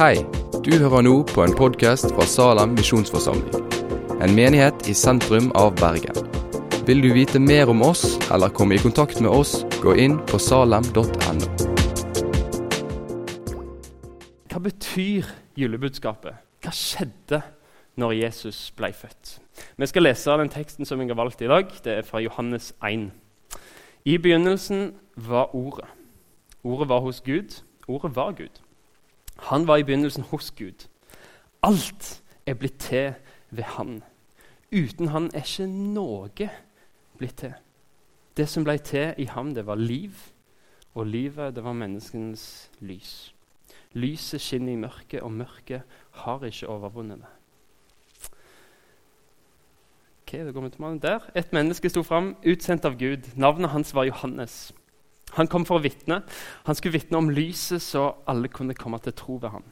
Hei, du hører nå på en podkast fra Salem misjonsforsamling. En menighet i sentrum av Bergen. Vil du vite mer om oss eller komme i kontakt med oss, gå inn på salem.no. Hva betyr julebudskapet? Hva skjedde når Jesus ble født? Vi skal lese den teksten som jeg har valgt i dag. Det er fra Johannes 1. I begynnelsen var Ordet. Ordet var hos Gud. Ordet var Gud. Han var i begynnelsen hos Gud. Alt er blitt til ved Han. Uten Han er ikke noe blitt til. Det som ble til i ham, det var liv, og livet det var menneskenes lys. Lyset skinner i mørket, og mørket har ikke overvunnet det. Ok, da går vi til mannen der. Et menneske sto fram, utsendt av Gud. Navnet hans var Johannes. Han kom for å vitne. Han skulle vitne om lyset, så alle kunne komme til tro ved ham.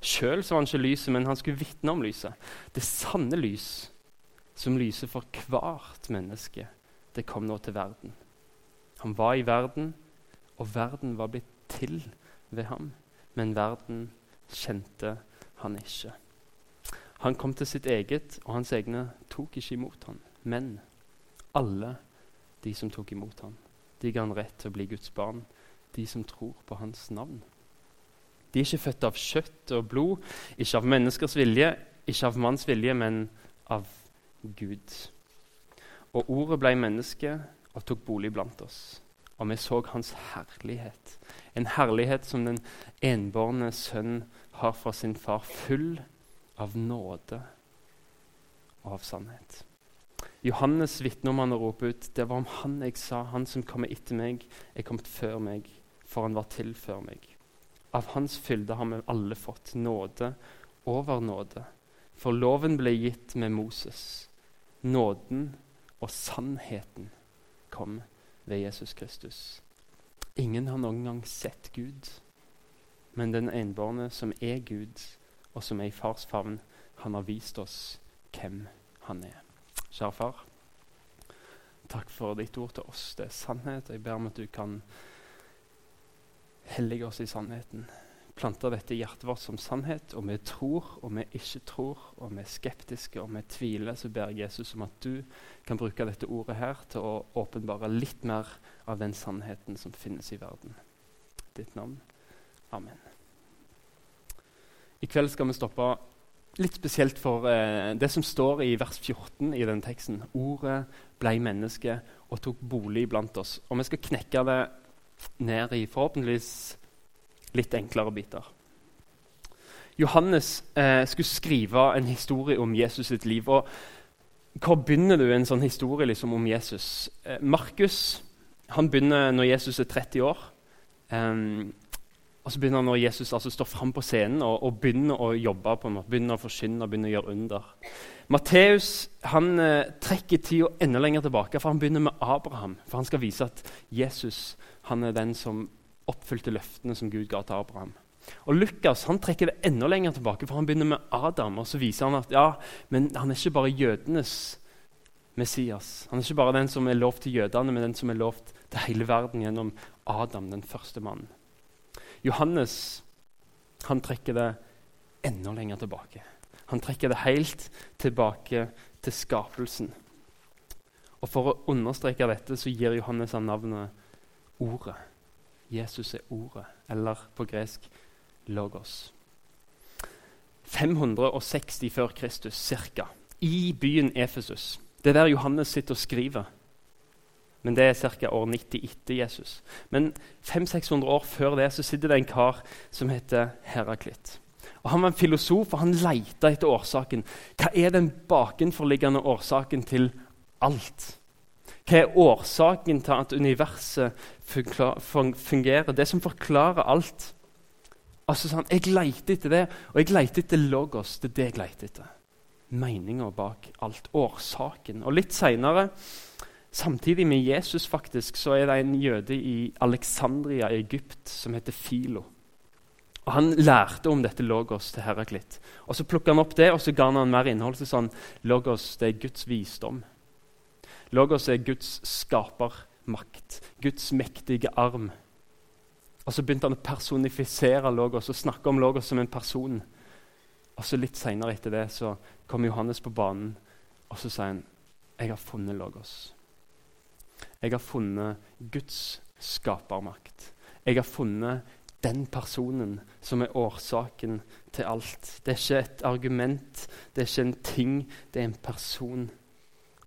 Sjøl var han ikke lyset, men han skulle vitne om lyset. Det sanne lys, som lyser for hvert menneske. Det kom nå til verden. Han var i verden, og verden var blitt til ved ham. Men verden kjente han ikke. Han kom til sitt eget, og hans egne tok ikke imot ham. Men alle de som tok imot ham, de ga han rett til å bli Guds barn, de som tror på hans navn. De er ikke født av kjøtt og blod, ikke av menneskers vilje, ikke av manns vilje, men av Gud. Og ordet ble menneske og tok bolig blant oss. Og vi så hans herlighet. En herlighet som den enbårne sønn har fra sin far, full av nåde og av sannhet. Johannes vitner om han og roper ut det var om han jeg sa, han som kommer etter meg, er kommet før meg, for han var til før meg. Av hans fylde har vi alle fått nåde over nåde. For loven ble gitt med Moses. Nåden og sannheten kom ved Jesus Kristus. Ingen har noen gang sett Gud, men den enbårne som er Gud, og som er i fars favn, han har vist oss hvem han er. Kjære far, takk for ditt ord til oss. Det er sannhet. Jeg ber om at du kan hellige oss i sannheten. Plante dette i hjertet vårt som sannhet. Og vi tror, og vi ikke tror, og vi er skeptiske og vi tviler, så ber Jesus om at du kan bruke dette ordet her til å åpenbare litt mer av den sannheten som finnes i verden. Ditt navn. Amen. I kveld skal vi stoppe litt spesielt for eh, det som står i vers 14 i den teksten. Ordet ble menneske og tok bolig blant oss. Og vi skal knekke det ned i forhåpentligvis litt enklere biter. Johannes eh, skulle skrive en historie om Jesus sitt liv. og Hvor begynner du en sånn historie liksom, om Jesus? Eh, Markus han begynner når Jesus er 30 år. Um, og så begynner han når Jesus altså står fram på scenen og, og, begynner å jobbe, på en måte, begynner å forsynne og begynner å gjøre under. Matteus han eh, trekker tida enda lenger tilbake, for han begynner med Abraham. For han skal vise at Jesus han er den som oppfylte løftene som Gud ga til Abraham. Og Lukas han trekker det enda lenger tilbake, for han begynner med Adam. Og så viser han at ja, men han er ikke bare jødenes Messias. Han er ikke bare den som er lovt til jødene, men den som er lovt til hele verden gjennom Adam, den første mannen. Johannes han trekker det enda lenger tilbake. Han trekker det helt tilbake til skapelsen. Og For å understreke dette så gir Johannes han navnet Ordet. Jesus er Ordet, eller på gresk Logos. 560 før Kristus, ca. I byen Efesus. Det er der Johannes sitter og skriver. Men det er ca. år 90 etter Jesus. Men 500-600 år før det så sitter det en kar som heter Heraklit. Og Han var en filosof, og han leita etter årsaken. Hva er den bakenforliggende årsaken til alt? Hva er årsaken til at universet fungerer? Det som forklarer alt. Altså sånn, Jeg leter etter det, og jeg leter etter logos. Det er det jeg leter etter. Meninga bak alt. Årsaken. Og litt seinere Samtidig med Jesus faktisk, så er det en jøde i Alexandria i Egypt som heter Filo. Og Han lærte om dette logos til Heraklit. Og Så plukka han opp det og så ga han mer innhold. til sånn, Logos det er Guds visdom. Logos er Guds skapermakt, Guds mektige arm. Og så begynte han å personifisere Logos og snakke om Logos som en person. Og så Litt seinere etter det så kom Johannes på banen, og så sa han jeg har funnet Logos. Jeg har funnet Guds skapermakt. Jeg har funnet den personen som er årsaken til alt. Det er ikke et argument, det er ikke en ting, det er en person.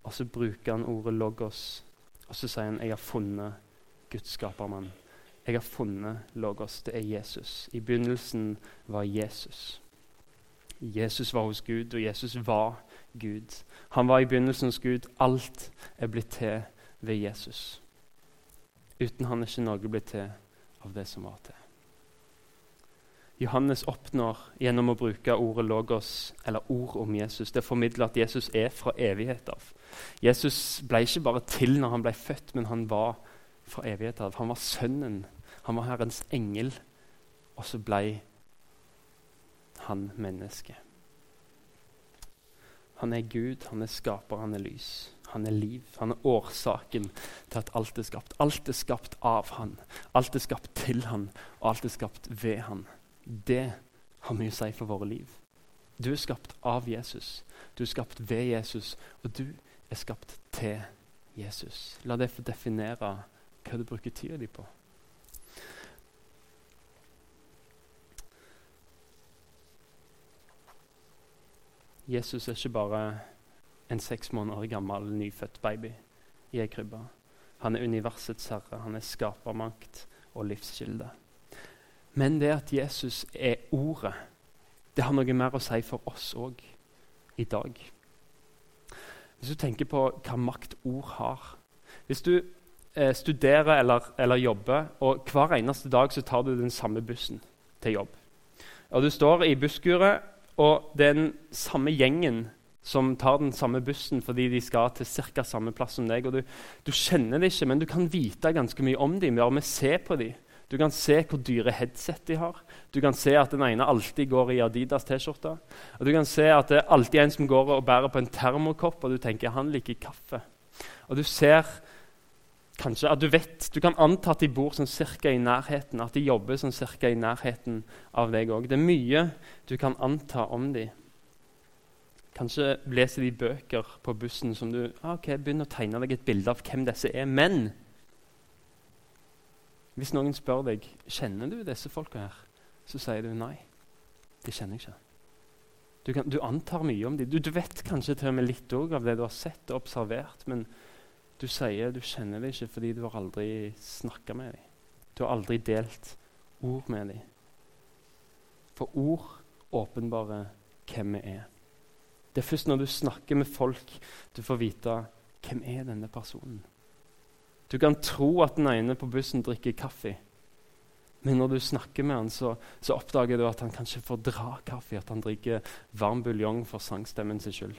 Og så bruker han ordet 'logos', og så sier han 'jeg har funnet Guds skapermann'. Jeg har funnet logos. Det er Jesus. I begynnelsen var Jesus. Jesus var hos Gud, og Jesus var Gud. Han var i begynnelsen hos Gud. Alt er blitt til ved Jesus. Uten han er ikke noe blitt til av det som var til. Johannes oppnår gjennom å bruke ordet 'logos', eller ord om Jesus. Det formidler at Jesus er fra evighet av. Jesus ble ikke bare til når han ble født, men han var fra evighet av. Han var sønnen. Han var Herrens engel. Og så ble han menneske. Han er Gud, han er skaper, han er lys. Han er liv. Han er årsaken til at alt er skapt. Alt er skapt av han. Alt er skapt til han, og alt er skapt ved han. Det har mye å si for våre liv. Du er skapt av Jesus, du er skapt ved Jesus, og du er skapt til Jesus. La det få definere hva du bruker tida di på. Jesus er ikke bare en seks måneder gammel nyfødt baby i ei krybbe. Han er universets herre, han er skapermakt og livskilde. Men det at Jesus er Ordet, det har noe mer å si for oss òg i dag. Hvis du tenker på hva makt ord har Hvis du eh, studerer eller, eller, jobber, og hver eneste dag så tar du den samme bussen til jobb Og Du står i busskuret, og den samme gjengen som tar den samme bussen fordi de skal til ca. samme plass som deg. og du, du, kjenner det ikke, men du kan vite ganske mye om dem bare med å på dem. Du kan se hvor dyre headset de har. Du kan se at den ene alltid går i Adidas T-skjorte. Og Du kan se at det er alltid en som går og bærer på en termokopp, og du tenker han liker kaffe. Og du ser kanskje at du vet, du kan anta at de bor sånn cirka i nærheten, at de jobber sånn cirka i nærheten av deg òg. Det er mye du kan anta om dem. Kanskje leser de bøker på bussen som du ah, ok, å tegne deg et bilde av hvem disse er. Men hvis noen spør deg kjenner du disse folka her, så sier du nei. Det kjenner jeg ikke. Du, kan, du antar mye om dem. Du, du, vet kanskje til og med litt av det du har sett og observert, men du sier du kjenner dem ikke fordi du har aldri snakka med dem. Du har aldri delt ord med dem. For ord åpenbarer hvem vi er. Det er først når du snakker med folk, du får vite hvem er denne personen du kan tro at den ene på bussen drikker kaffe. Men når du snakker med han, så, så oppdager du at han kanskje får dra kaffe. At han drikker varm buljong for sangstemmen sin skyld.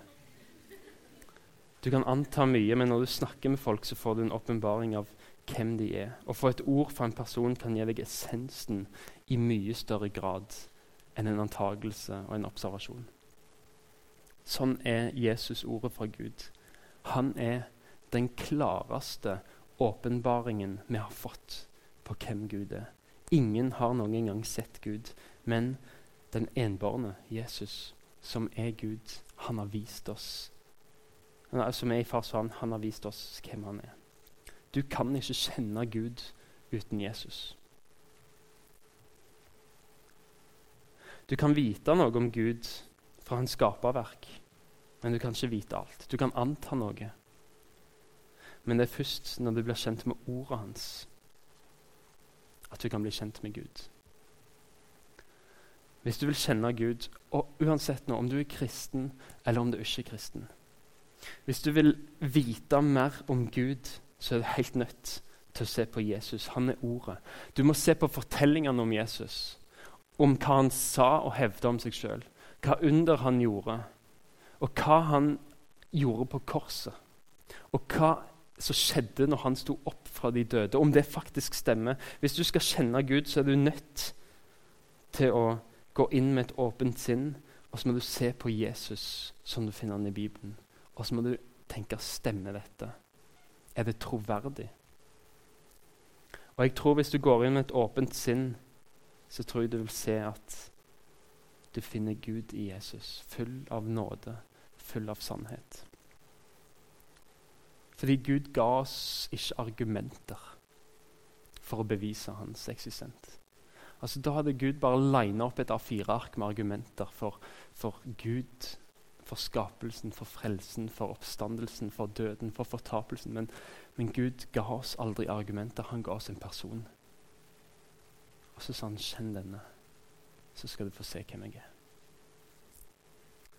Du kan anta mye, men når du snakker med folk, så får du en åpenbaring av hvem de er. Å få et ord fra en person kan gi deg essensen i mye større grad enn en antagelse og en observasjon. Sånn er Jesus ordet fra Gud. Han er den klareste åpenbaringen vi har fått på hvem Gud er. Ingen har noen gang sett Gud, men den enbårne Jesus, som er Gud, han har vist oss Som er i fars hånd, han har vist oss hvem han er. Du kan ikke kjenne Gud uten Jesus. Du kan vite noe om Gud fra hans skaperverk, men du kan ikke vite alt. Du kan anta noe, men det er først når du blir kjent med ordet hans, at du kan bli kjent med Gud. Hvis du vil kjenne Gud, og uansett nå, om du er kristen eller om du ikke er kristen Hvis du vil vite mer om Gud, så er du helt nødt til å se på Jesus. Han er ordet. Du må se på fortellingene om Jesus, om hva han sa og hevda om seg sjøl, hva under han gjorde, og hva han gjorde på korset. Og hva som skjedde når han sto opp fra de døde, om det faktisk stemmer. Hvis du skal kjenne Gud, så er du nødt til å gå inn med et åpent sinn, og så må du se på Jesus som du finner han i Bibelen. Og så må du tenke stemmer dette? Er det troverdig? Og jeg tror Hvis du går inn med et åpent sinn, så tror jeg du vil se at du finner Gud i Jesus, full av nåde, full av sannhet. Fordi Gud ga oss ikke argumenter for å bevise hans eksistent. Altså, da hadde Gud bare lina opp et A4-ark med argumenter for, for Gud for skapelsen, for frelsen, for oppstandelsen, for døden, for fortapelsen. Men, men, Gud ga oss aldri argumenter. Han ga oss en person. Og så sa han, 'Kjenn denne, så skal du få se hvem jeg er.'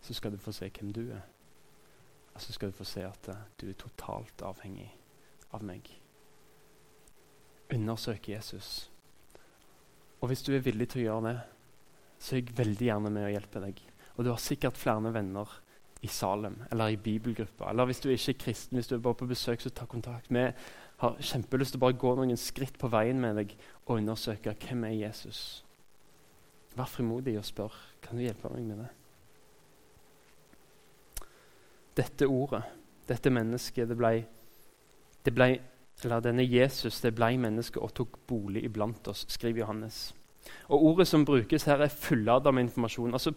Så skal du få se hvem du er. Og så skal du få se at uh, du er totalt avhengig av meg. Undersøk Jesus. Og hvis du er villig til å gjøre det, så er jeg veldig gjerne med å hjelpe deg. Og du har sikkert flere venner i Salem eller i bibelgruppa. Eller hvis du ikke er kristen, hvis du er bare på besøk, så ta kontakt. Vi har kjempelyst til å bare gå noen skritt på veien med deg og undersøke hvem er Jesus. Vær frimodig og spør kan du hjelpe meg med det. Dette ordet, dette mennesket, det ble, det ble eller denne Jesus det ble menneske og tok bolig iblant oss, skriver Johannes. Og Ordet som brukes her, er fulladet med informasjon. Altså,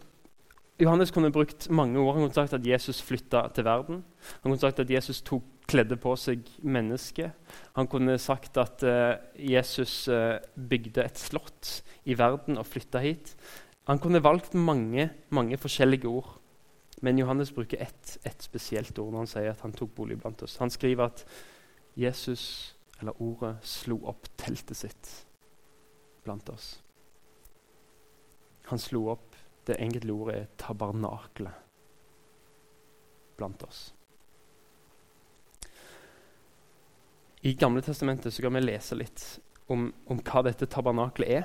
Johannes kunne brukt mange ord. Han kunne sagt at Jesus flytta til verden. Han kunne sagt at Jesus tok, kledde på seg mennesket. Han kunne sagt at uh, Jesus uh, bygde et slott i verden og flytta hit. Han kunne valgt mange, mange forskjellige ord. Men Johannes bruker ett, et spesielt ord når han sier at han tok bolig blant oss. Han skriver at Jesus, eller ordet, slo opp teltet sitt blant oss. Han slo opp det enkelte ordet er tabernakle blant oss. I Gamle testamentet så kan vi lese litt om, om hva dette tabernaklet er.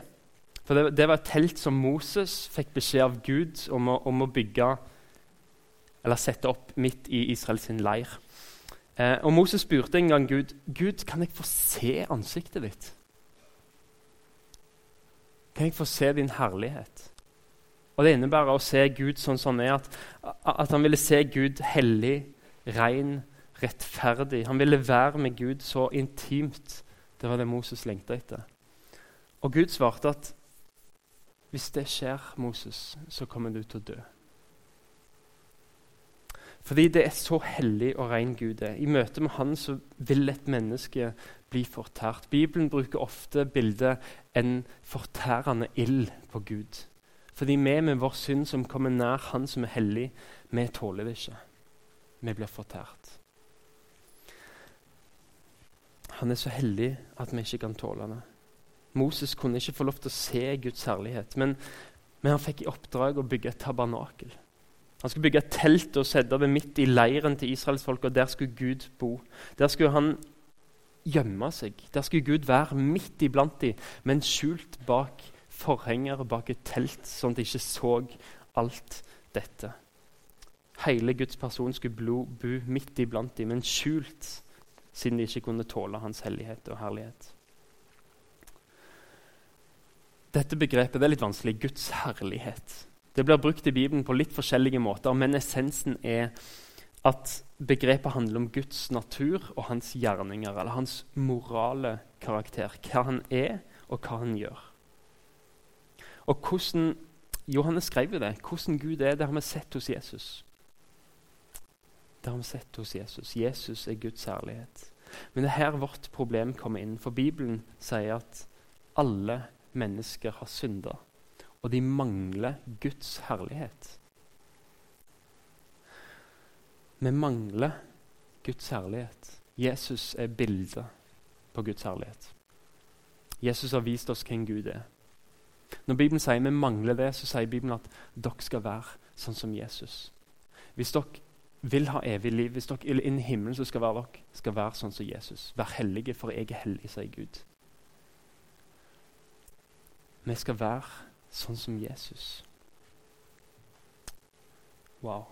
For det, det, var et telt som Moses fikk beskjed av Gud om å, om å bygge eller sette opp midt i Israels leir. Eh, og Moses spurte en gang Gud Gud, kan jeg få se ansiktet ditt. Kan jeg få se din herlighet? Og Det innebærer å se Gud sånn som han er, at, at han ville se Gud hellig, ren, rettferdig. Han ville være med Gud så intimt. Det var det Moses lengta etter. Og Gud svarte at hvis det skjer, Moses, så kommer du til å dø. Fordi det er så hellig og ren Gud er. I møte med Han så vil et menneske bli fortært. Bibelen bruker ofte bildet en fortærende ild på Gud. Fordi vi med vår synd som kommer nær Han som er hellig, vi tåler det ikke. Vi blir fortært. Han er så hellig at vi ikke kan tåle det. Moses kunne ikke få lov til å se Guds herlighet, men, men han fikk i oppdrag å bygge et tabernakel. Han skulle bygge et telt og sette det midt i leiren til israelsfolket, og der skulle Gud bo. Der skulle han gjemme seg. Der skulle Gud være midt iblant dem, men skjult bak forhenger bak et telt, sånn at de ikke så alt dette. Hele Guds person skulle bo midt iblant dem, men skjult, siden de ikke kunne tåle hans hellighet og herlighet. Dette begrepet det er litt vanskelig. Guds herlighet. Det blir brukt i Bibelen på litt forskjellige måter, men essensen er at begrepet handler om Guds natur og hans gjerninger, eller hans morale karakter. Hva han er, og hva han gjør. Og hvordan Johannes skrev det. Hvordan Gud er, det har vi sett hos Jesus. Det har vi sett hos Jesus. Jesus er Guds herlighet. Men det er her vårt problem kommer inn. For Bibelen sier at alle mennesker har synda, og de mangler Guds herlighet. Vi mangler Guds herlighet. Jesus er bildet på Guds herlighet. Jesus har vist oss hvem Gud er. Når Bibelen sier vi mangler det, så sier Bibelen at dere skal være sånn som Jesus. Hvis dere vil ha evig liv, hvis dere vil inn i himmelen, så skal dere skal være sånn som Jesus. Vær hellige, for jeg er hellig, sier Gud. Vi skal være sånn som Jesus. Wow.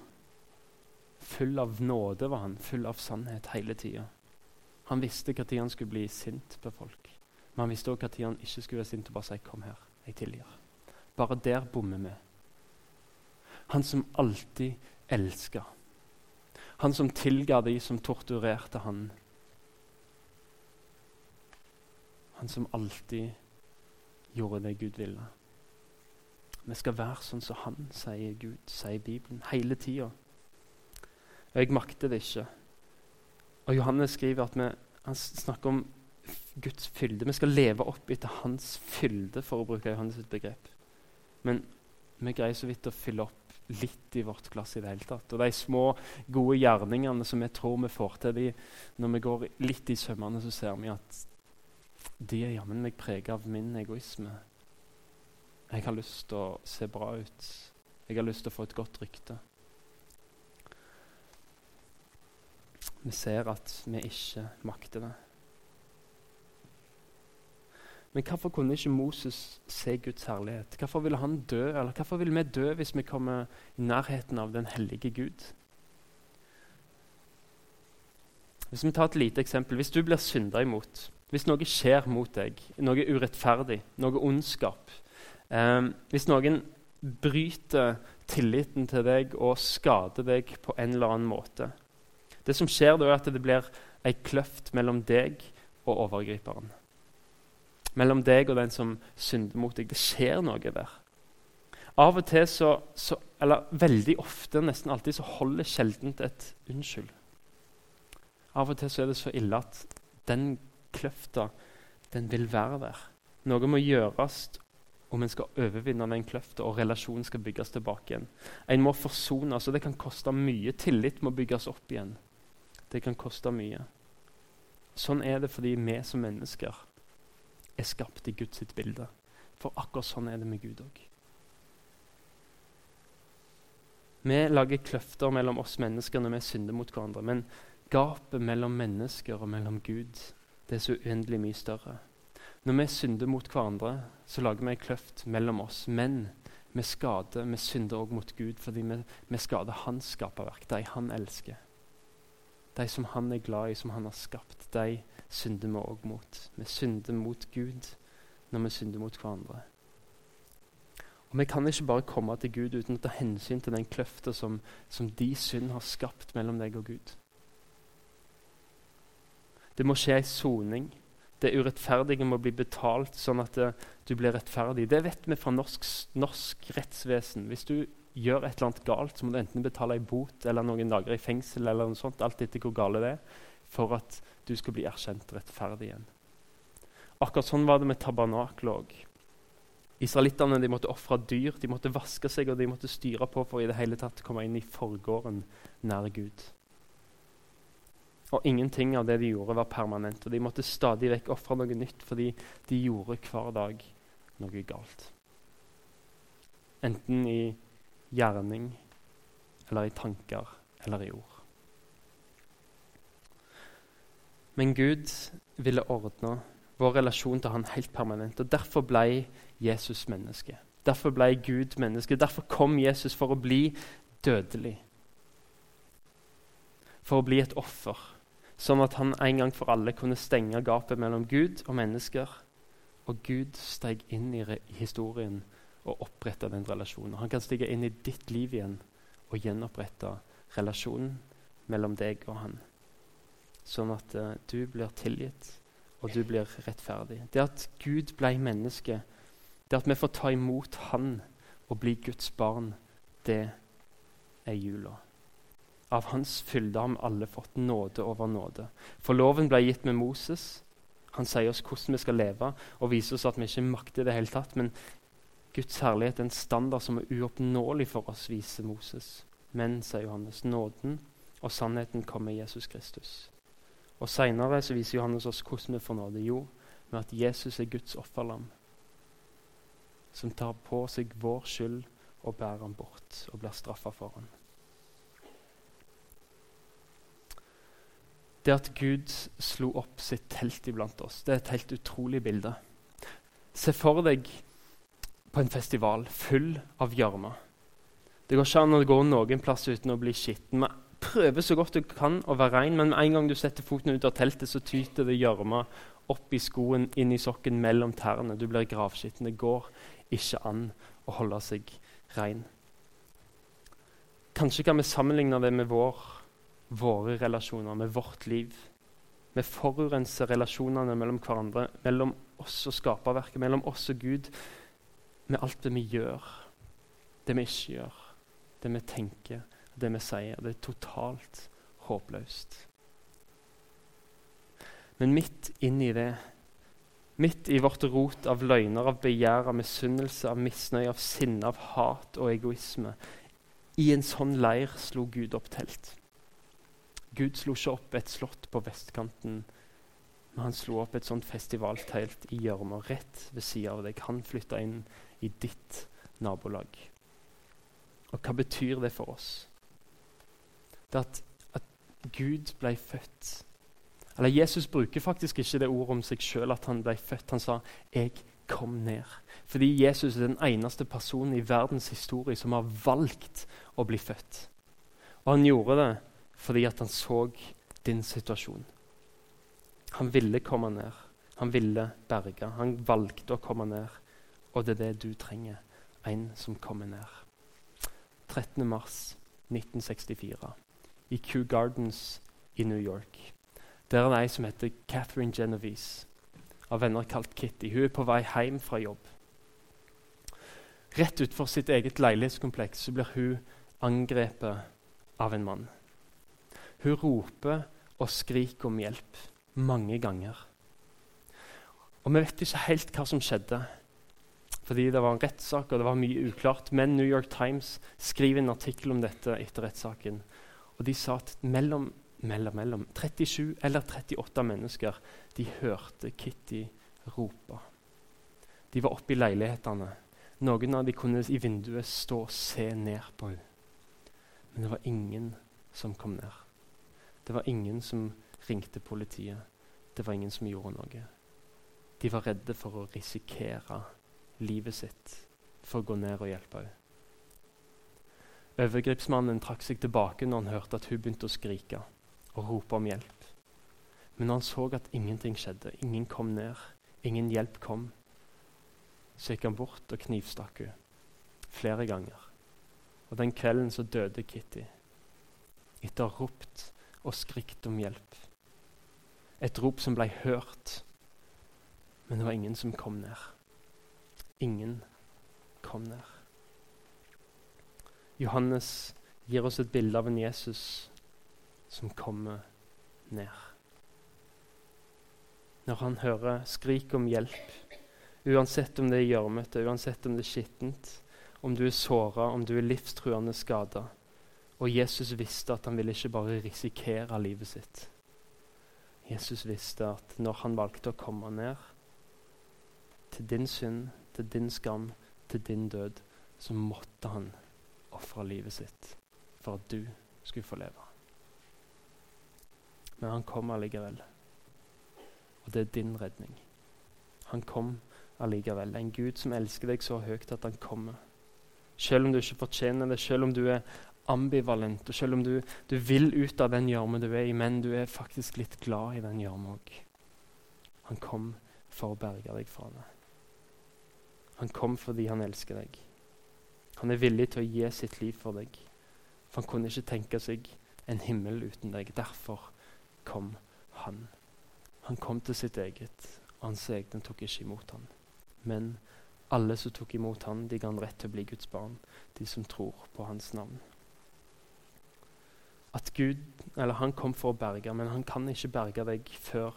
Full av nåde var han, full av sannhet hele tida. Han visste når han skulle bli sint på folk. Men han visste også når han ikke skulle være sint og bare si 'kom her' jeg tilgir. Bare der bommer vi. Han som alltid elska. Han som tilga de som torturerte han. Han som alltid gjorde det Gud ville. Vi skal være sånn som han, sier Gud, sier Bibelen, hele tida. Og jeg makter det ikke. Og Johannes skriver at vi, han snakker om Guds fylde. Vi skal leve opp etter hans fylde, for å bruke Johannes' begrep. Men vi greier så vidt å fylle opp litt i vårt glass i det hele tatt. Og de små, gode gjerningene som vi tror vi får til, de, når vi går litt i sømmene, så ser vi at de er jammen meg preget av min egoisme. Jeg har lyst til å se bra ut. Jeg har lyst til å få et godt rykte. Vi ser at vi ikke makter det. Men hvorfor kunne ikke Moses se Guds herlighet? Hvorfor ville han dø? Eller hvorfor ville vi dø hvis vi kommer i nærheten av den hellige Gud? Hvis vi tar et lite eksempel. Hvis du blir synda imot, hvis noe skjer mot deg, noe urettferdig, noe ondskap eh, Hvis noen bryter tilliten til deg og skader deg på en eller annen måte Det som skjer da, er at det blir ei kløft mellom deg og overgriperen. Mellom deg og den som synder mot deg. Det skjer noe der. Av og til så, så Eller veldig ofte, nesten alltid, så holder sjeldent et unnskyld. Av og til så er det så ille at den kløfta, den vil være der. Noe må gjøres om vi skal overvinne den kløfta og relasjonen skal bygges tilbake igjen. En må forsones, og det kan koste mye. Tillit må bygges opp igjen. Det kan koste mye. Sånn er det fordi vi som mennesker er skapt i Guds bilde. For akkurat sånn er det med Gud òg. Vi lager kløfter mellom oss mennesker når vi synder mot hverandre. Men gapet mellom mennesker og mellom Gud det er så uendelig mye større. Når vi synder mot hverandre, så lager vi en kløft mellom oss. Men vi skader, vi synder òg mot Gud fordi vi, vi skader hans skaperverk, de han elsker. De som han er glad i, som han har skapt, de synder vi òg mot. Vi synder mot Gud når vi synder mot hverandre. Og Vi kan ikke bare komme til Gud uten å ta hensyn til den kløfta som, som de synd har skapt mellom deg og Gud. Det må skje ei soning. Det urettferdige må bli betalt, sånn at det, du blir rettferdig. Det vet vi fra norsk, norsk, rettsvesen. Hvis du gjør et eller annet galt, så må du enten betale ei bot eller noen dager i fengsel, eller noe sånt, alt etter hvor gale det er, for at du skal bli erkjent rettferdig igjen. Akkurat sånn var det med tabernaklet òg. Israelittene de måtte ofre dyr, de måtte vaske seg og de måtte styre på for i det hele tatt komme inn i forgården nær Gud. Og ingenting av det de gjorde, var permanent. Og de måtte stadig vekk ofre noe nytt, fordi de gjorde hver dag noe galt. Enten i gjerning eller i tanker eller i ord. Men Gud ville ordne vår relasjon til han helt permanent. og Derfor ble Jesus menneske. Derfor ble Gud menneske. Derfor kom Jesus for å bli dødelig. For å bli et offer sånn at han en gang for alle kunne stenge gapet mellom Gud og mennesker. Og Gud steg inn i historien og oppretta den relasjonen. Han kan stige inn i ditt liv igjen og gjenopprette relasjonen mellom deg og han. Sånn at uh, du blir tilgitt, og du blir rettferdig. Det at Gud ble menneske, det at vi får ta imot Han og bli Guds barn, det er jula. Av hans fylde har vi alle fått nåde over nåde. For loven ble gitt med Moses. Han sier oss hvordan vi skal leve, og viser oss at vi ikke makter det hele tatt. Men Guds herlighet er en standard som er uoppnåelig for oss, viser Moses. Men, sier Johannes, nåden og sannheten kommer i Jesus Kristus. Og Seinere viser Johannes oss hvordan vi får nåde. Jo, med at Jesus er Guds offerlam, som tar på seg vår skyld og bærer ham bort og blir straffa for han. Det at Gud slo opp sitt telt iblant oss, det er et helt utrolig bilde. Se for deg på en festival full av gjørme. Det går ikke an å gå noen plass uten å bli skitten. Vi prøver så godt du kan å være rein, men med en gang du setter foten ut av teltet, så tyter det gjørme opp i skoen, inn i sokken, mellom tærne. Du blir gravskitten. Det går ikke an å holde seg rein. Kanskje kan vi sammenligne det med vår våre relasjoner, med vårt liv. Vi forurenser relasjonene mellom hverandre, mellom oss og skaperverket, mellom oss og Gud, med alt det vi gjør, det vi ikke gjør, det vi tenker, det vi sier. Det er totalt håpløst. Men midt inni det, midt i vårt rot av løgner, av begjær, av misunnelse, av misnøye, av sinne, av hat og egoisme, i en sånn leir slo Gud opp telt. Gud slo ikke opp et slott på vestkanten, men han slo opp et sånt festivaltelt i gjørma rett ved sida av deg. Han flytta inn i ditt nabolag. Og hva betyr det for oss? Det at, at Gud ble født. Eller Jesus bruker faktisk ikke det ordet om seg sjøl, at han ble født. Han sa 'jeg kom ned'. Fordi Jesus er den eneste personen i verdens historie som har valgt å bli født. Og han gjorde det fordi at han så din situasjon. Han ville komme ned. Han ville berge. Han valgte å komme ned. Og det er det du trenger. En som kommer ned. 13. mars 1964 i Kew Gardens i New York. Der er det ei som heter Catherine Genovese, av venner kalt Kitty. Hun er på vei hjem fra jobb. Rett utenfor sitt eget leilighetskompleks så blir hun angrepet av en mann. Hun roper og skriker om hjelp mange ganger. Og Vi vet ikke helt hva som skjedde, fordi det var en rettssak og det var mye uklart. Men New York Times skriver en artikkel om dette etter rettssaken. Og de sa at mellom, mellom, mellom 37 eller 38 mennesker de hørte Kitty rope. De var oppe i leilighetene. Noen av dem kunne i vinduet stå og se ned på henne. Men det var ingen som kom ned. Det var ingen som ringte politiet. Det var ingen som gjorde noe. De var redde for å risikere livet sitt for å gå ned og hjelpe henne. Overgripsmannen trakk seg tilbake når han hørte at hun begynte å skrike og rope om hjelp. Men når han så at ingenting skjedde, ingen kom ned, ingen hjelp kom, så gikk han bort og knivstakk henne flere ganger. Og Den kvelden så døde Kitty etter å ha ropt og skrikt om hjelp. Et rop som ble hørt, men det var ingen som kom ned. Ingen kom ned. Johannes gir oss et bilde av en Jesus som kommer ned. Når han hører skrik om hjelp, uansett om det er gjørmete, uansett om det er skittent, om du er såra, om du er livstruende skada. Og Jesus visste at han ville ikke bare risikere livet sitt. Jesus visste at når han valgte å komme ned til din synd, til din skam, til din død, så måtte han ofre livet sitt for at du skulle få leve. Men han kom allikevel. Og det er din redning. Han kom allikevel. En Gud som elsker deg så høyt at han kommer. Selv om du ikke fortjener det, selv om du er ambivalent, og selv om du, du vil ut av den gjørma du er i, men du er faktisk litt glad i den gjørma òg. Han kom for å berge deg fra det. Han kom fordi han elsker deg. Han er villig til å gi sitt liv for deg. For han kunne ikke tenke seg en himmel uten deg. Derfor kom han. Han kom til sitt eget, og hans egne tok ikke imot ham. Men alle som tok imot han, de ga han rett til å bli Guds barn, de som tror på hans navn. At Gud, eller Han kom for å berge, men han kan ikke berge deg før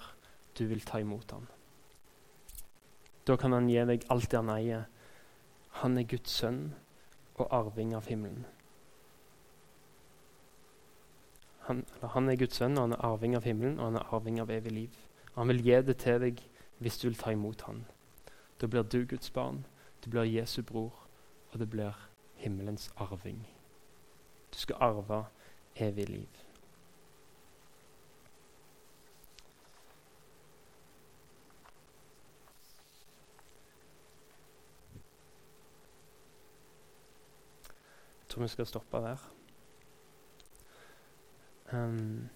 du vil ta imot ham. Da kan han gi deg alt det han eier. Han er Guds sønn og arving av himmelen. Han, han, er Guds sønn, og han er arving av himmelen, og han er arving av evig liv. Han vil gi det til deg hvis du vil ta imot ham. Da blir du Guds barn, du blir Jesu bror, og det blir himmelens arving. Du skal arve evig liv. Jeg tror vi skal stoppe der. Um,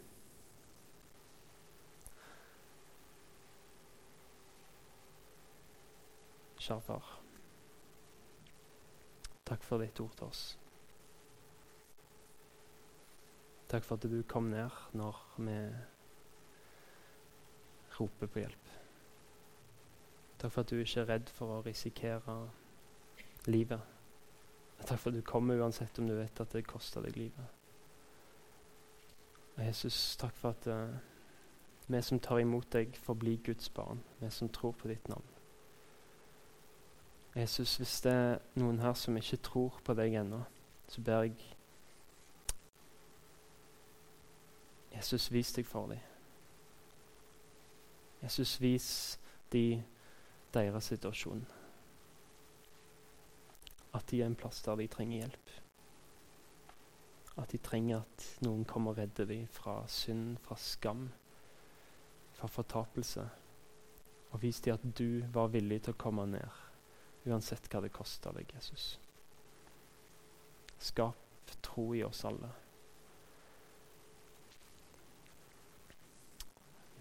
Kjære far. Takk for ditt ord til oss. Takk for at du kom ned når vi roper på hjelp. Takk for at du ikke er redd for å risikere livet. Takk for at du kommer uansett om du vet at det koster deg livet. Og Jesus, takk for at uh, vi som tar imot deg, får bli Guds barn. Vi som tror på ditt navn. Jesus, hvis det er noen her som ikke tror på deg ennå, så ber jeg Jesus, vis deg for dem. Jesus, vis de deres situasjon. At de er en plass der de trenger hjelp. At de trenger at noen kommer og redder dem fra synd, fra skam, fra fortapelse. Og vis dem at du var villig til å komme ned, uansett hva det kosta deg, Jesus. Skap tro i oss alle.